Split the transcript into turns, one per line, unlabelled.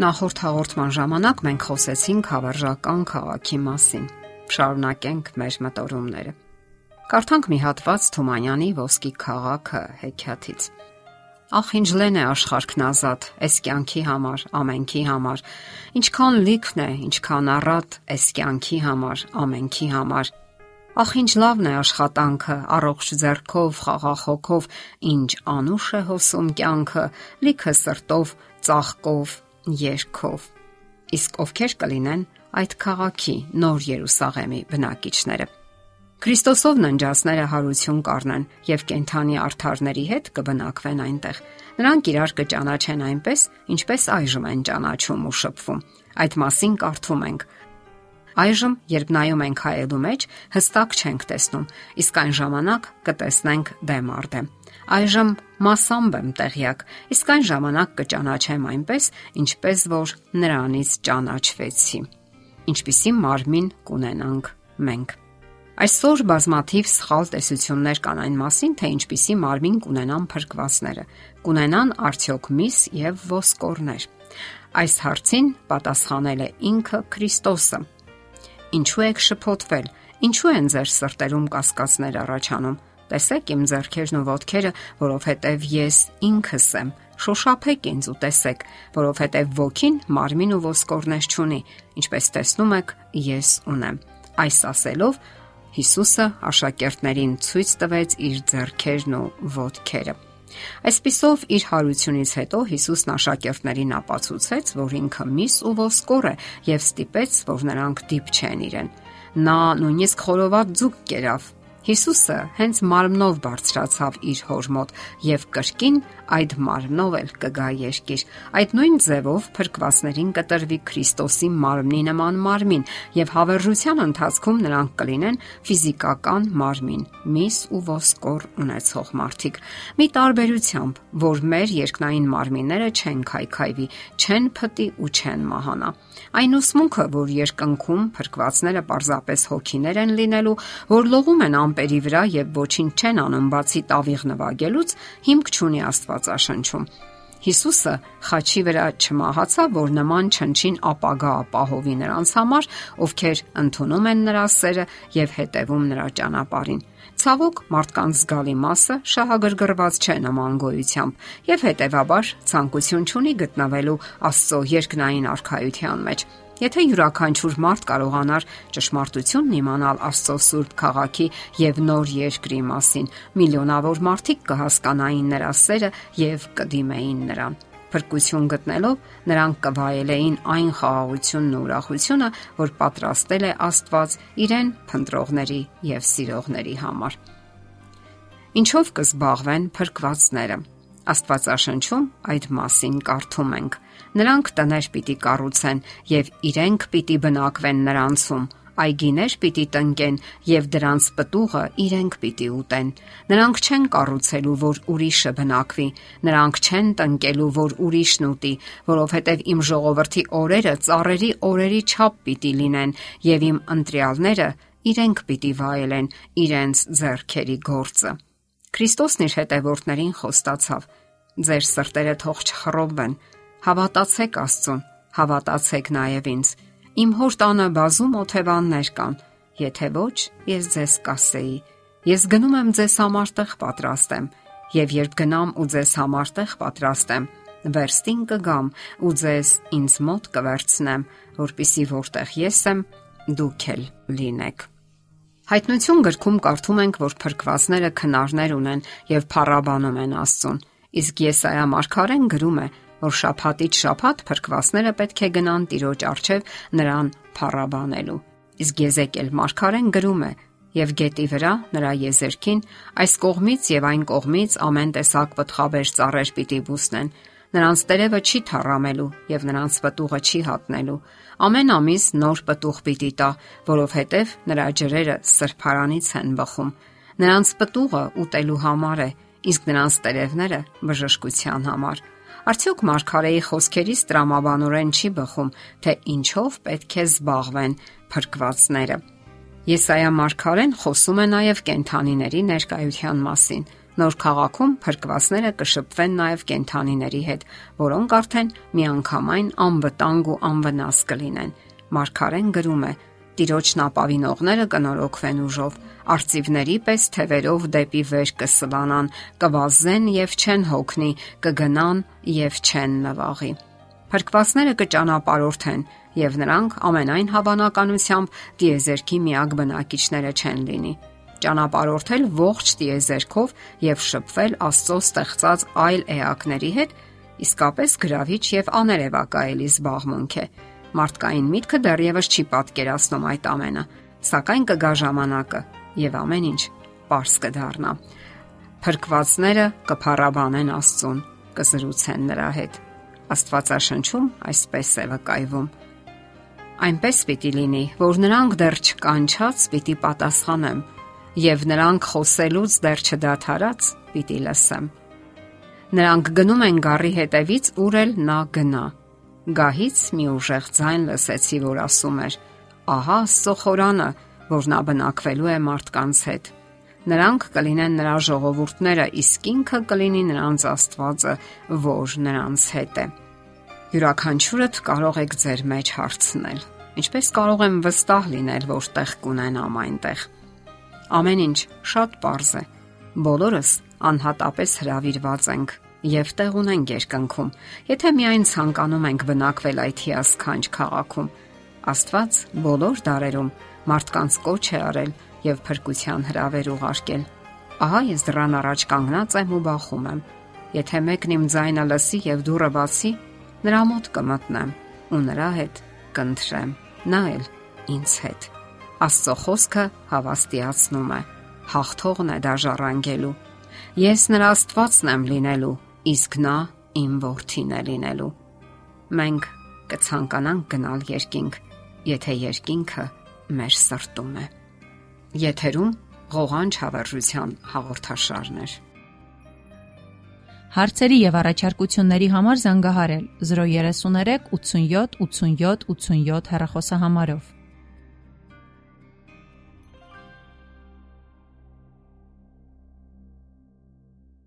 Նախորդ հաղորդման ժամանակ մենք խոսեցինք հավերժական քաղաքի մասին։ Շարունակենք մեր մտորումները։ Կարդանք մի հատված Թումանյանի ոսկի քաղաքը հեքիաթից։ Ախ ինչ լեն է աշխարհքն ազատ, այս կյանքի համար, ամենքի համար։ Ինչքան լիքն է, ինչքան առատ, այս կյանքի համար, ամենքի համար։ Ախ ինչ լավն է աշխատանքը, առողջ ձեռքով, խաղախոքով, ինչ անուշ է հոսում կյանքը, լիքը սրտով, ծաղկով, երգով։ Իսկ ովքեր կլինեն այդ քաղաքի նոր Երուսաղեմի բնակիչները։ Քրիստոսով ննջասները հարություն կառնեն եւ կենթանի արթարների հետ կբնակվեն այնտեղ։ Նրանք իրար կճանաչեն այնպես, ինչպես այժմ են ճանաչում ու շփվում։ Այդ մասին կարդում ենք. Այժմ, երբ նայում ենք հայելու մեջ, հստակ չենք տեսնում, իսկ այն ժամանակ կտեսնենք դեմ առ դեմ։ Այժմ massամբ եմ տեղյակ, իսկ այն ժամանակ կճանաչեմ այնպես, ինչպես որ նրանից ճանաչվեցի։ Ինչպիսի մարմին կունենանք մենք։ Այսօր բազմաթիվ սխալ տեսություններ կան այն մասին, թե ինչպիսի մարմին կունենան փրկվածները։ Կունենան արդյոք միս եւ ոսկորներ։ Այս հարցին պատասխանել է ինքը Քրիստոսը։ Ինչու եք շփոթվել։ Ինչու են ձեր սրտերում կասկածներ առաջանում։ Տեսեք իմ зерքերն ու ոտքերը, որովհետև ես ինքս եմ։ Շոշափեք ինձ ու տեսեք, որովհետև ոգին մարմին ու ոսկորներ չունի, ինչպես տեսնում եք, ես ունեմ։ Այս ասելով Հիսուսը աշակերտներին ցույց տվեց իր зерքերն ու ոտքերը։ Այսպիսով իր հարությունից հետո Հիսուսն աշակերտներին ապացուցեց, որ ինքը միս ու ոսկոր է եւ ստիպեց, որ նրանք դիպչեն իրեն։ Նա նույնիսկ խորոված ձուկ կերավ Հիսուսը հենց մարմնով բարձրացավ իր հոր մոտ եւ կրկին այդ մարմնով էլ կգա երկիր։ Այդ նույն ձևով փրկվածներին կտրվի Քրիստոսի մարմնի նման մարմին եւ հավերժության ընթացքում նրանք կլինեն ֆիզիկական մարմին, միս ու ոսկոր ունեցող մարդիկ։ Մի տարբերությամբ, որ մեր երկնային մարմինները չեն քայքայվի, չեն փտի ու չեն մահանա։ Այն ուսմունքը, որ երկնքում փրկվածները պարզապես հոգիներ են լինելու, որ լողում են ամպերի վրա եւ ոչինչ չեն անում բացի տավիղ նվագելուց, հիմք չունի Աստվածաշնչում։ Հիսուսը խաչի վրա չմահացավ, որ նման չնչին ապագա ապահովի նրանց համար, ովքեր ընդունում են նրա սերը եւ հետևում նրա ճանապարհին։ Ցավոք մարդկանց զգալի մասը շահագրգռված չէ նման գոյությամբ եւ հետեւաբար ցանկություն չունի գտնվելու Աստծո երկնային արխայության մեջ։ Եթե յուրաքանչյուր մարդ կարողանար ճշմարտությունն իմանալ Աստծո Սուրբ քաղաքի եւ նոր երկրի մասին, միլիոնավոր մարդիկ կհասկանային նրա սերը եւ կդիմեին նրան փրկություն գտնելով նրանք կվայելեին այն խաղաղությունն ու ուրախությունը, որ պատրաստել է Աստված իրեն փնտրողների եւ սիրողների համար։ Ինչով կզբաղվեն փրկվածները։ Աստվածաշնչում այդ մասին կարդում ենք. նրանք տներ պիտի կառուցեն եւ իրենք պիտի բնակվեն նրանցում այգիներ պիտի տնկեն եւ դրանց պտուղը իրենք պիտի ուտեն։ Նրանք չեն կառուցելու, որ ուրիշը բնակվի, նրանք չեն տնկելու, որ ուրիշն ուտի, որովհետեւ իմ ժողովրդի օրերը ծառերի օրերի չափ պիտի լինեն եւ իմ ընտրյալները իրենք պիտի վայելեն իրենց ձեռքերի գործը։ Քրիստոսն իր հետևորդներին խոստացավ. Ձեր սրտերը թող չխռովվեն, հավատացեք Աստծուն, հավատացեք նաև ինձ. Իմ հոր տանը բազում օթևաններ կան։ Եթե ոչ, ես ձեզ կասեի։ Ես գնում եմ ձեզ համար տեղ պատրաստեմ, եւ երբ գնամ ու ձեզ համար տեղ պատրաստեմ, վերստին կգամ ու ձեզ ինձ մոտ կվերցնեմ, որpիսի որտեղ ես եմ, դուք էլ լինեք։ Հայտնություն գրքում կարդում ենք, որ փրկվածները քնարներ ունեն եւ փառաբանում են Աստծուն։ Իսկ Եսայա մարգարեն գրում է, որ շափատից շափատ փրկվածները պետք է գնան Տիրոջ առջև նրան փառաբանելու։ Իսկ Եզեկիել Մարգարեն գրում է. Եվ գետի վրա նրա եզերքին այս կողմից եւ այն կողմից ամեն տեսակ պտղաբեր ծառեր պիտի բուսնեն նրանց տերևը չի թառամելու եւ նրանց պտուղը չի հատնելու ամեն ամիս նոր պտուղ պիտի տա որովհետեւ նրա ջրերը սրբարանից են բխում նրանց պտուղը ուտելու համար է իսկ նրանց տերևները բժշկության համար Արդյոք Մարգարեի խոսքերից տրամաբանորեն չի բխում, թե ինչով պետք է զբաղվեն փրկվածները։ Եսայա մարգարեն խոսում է նաև կենթանիների ներկայության մասին։ Նոր քաղաքում փրկվածները կշփվեն նաև կենթանիների հետ, որոնք արդեն միանգամայն անվտանգ ու անվնաս կլինեն։ Մարգարեն գրում է. Տիրոջն ապավինողները կնորոգվեն ուժով, արծիվների պես թևերով դեպի վեր կսլանան, կվազեն եւ չեն հոգնի, կգնան եւ չեն նվաղի։ Փրկվածները կճանապարհորդեն եւ նրանք ամենայն հավանականությամբ դիեզերքի միակ բնակիչները չեն լինի։ Ճանապարհորդել ողջ դիեզերքով եւ շփվել Աստծո ստեղծած այլ էակների հետ իսկապես գրավիչ եւ աներևակայելի զբաղմունք է։ Մարդկային միտքը դեռևս չի պատկերացնում այդ ամենը, սակայն կգա ժամանակը եւ ամեն ինչ པարս կդառնա։ Փրկվածները կփառաբանեն Աստծուն, կզրուցեն նրա հետ։ Աստվածաշնչում այսպես է վկայվում. Այնպես պիտի լինի, որ նրանք դեռ չկանչած պիտի պատասխանեմ, եւ նրանք խոսելուց դեռ չդադարած պիտի լսեմ։ Նրանք գնում են գառի հետևից, ուր էլ նա գնա։ Գահից մի ուժեղ ձայն լսեցի, որ ասում էր. Ահա Աստծո խորանը, որ նա բնակվելու է մարդկանց հետ։ Նրանք կլինեն նրա ժողովուրդները, իսկ ինքը կլինի նրանց Աստվածը, որ նրանց հետ է։ Յուրաքանչյուրդ կարող եք ձեր մեջ հարցնել. Ինչպես կարող եմ վստահ լինել, որ տեղ կունենամ այնտեղ։ Ամեն ինչ շատ པարզ է։ Բոլորս անհատապես հravirված ենք եւ տեղ ունենք երկնքում, եթե միայն ցանկանում ենք բնակվել այդ հիասքանչ քաղաքում։ Աստված բոլոր դարերում մարդկանց կոչ է արել եւ փրկության հraver ուղարկել։ Ահա ես դրան առաջ կանգնած եմ ու բախում եմ։ Եթե մեկն իմ ձայնը լսի եւ դուռը բացի, նրա մոտ կմտնեմ ու նրա հետ կընթրեմ։ Նա էլ ինձ հետ։ Աստծո խոսքը հավաստիացնում է։ Հաղթողն է դաժառանգելու։ Ես նրա Աստվածն եմ լինելու, իսկ նա իմ որդին է լինելու։ Մենք կցանկանանք գնալ երկինք, եթե երկինքը մեր սրտում է։ Եթերում ղողանջ հավերժության հաղորդաշարներ։
Հարցերի եւ առաջարկությունների համար զանգահարել 033 87 87 87 հեռախոսահամարով։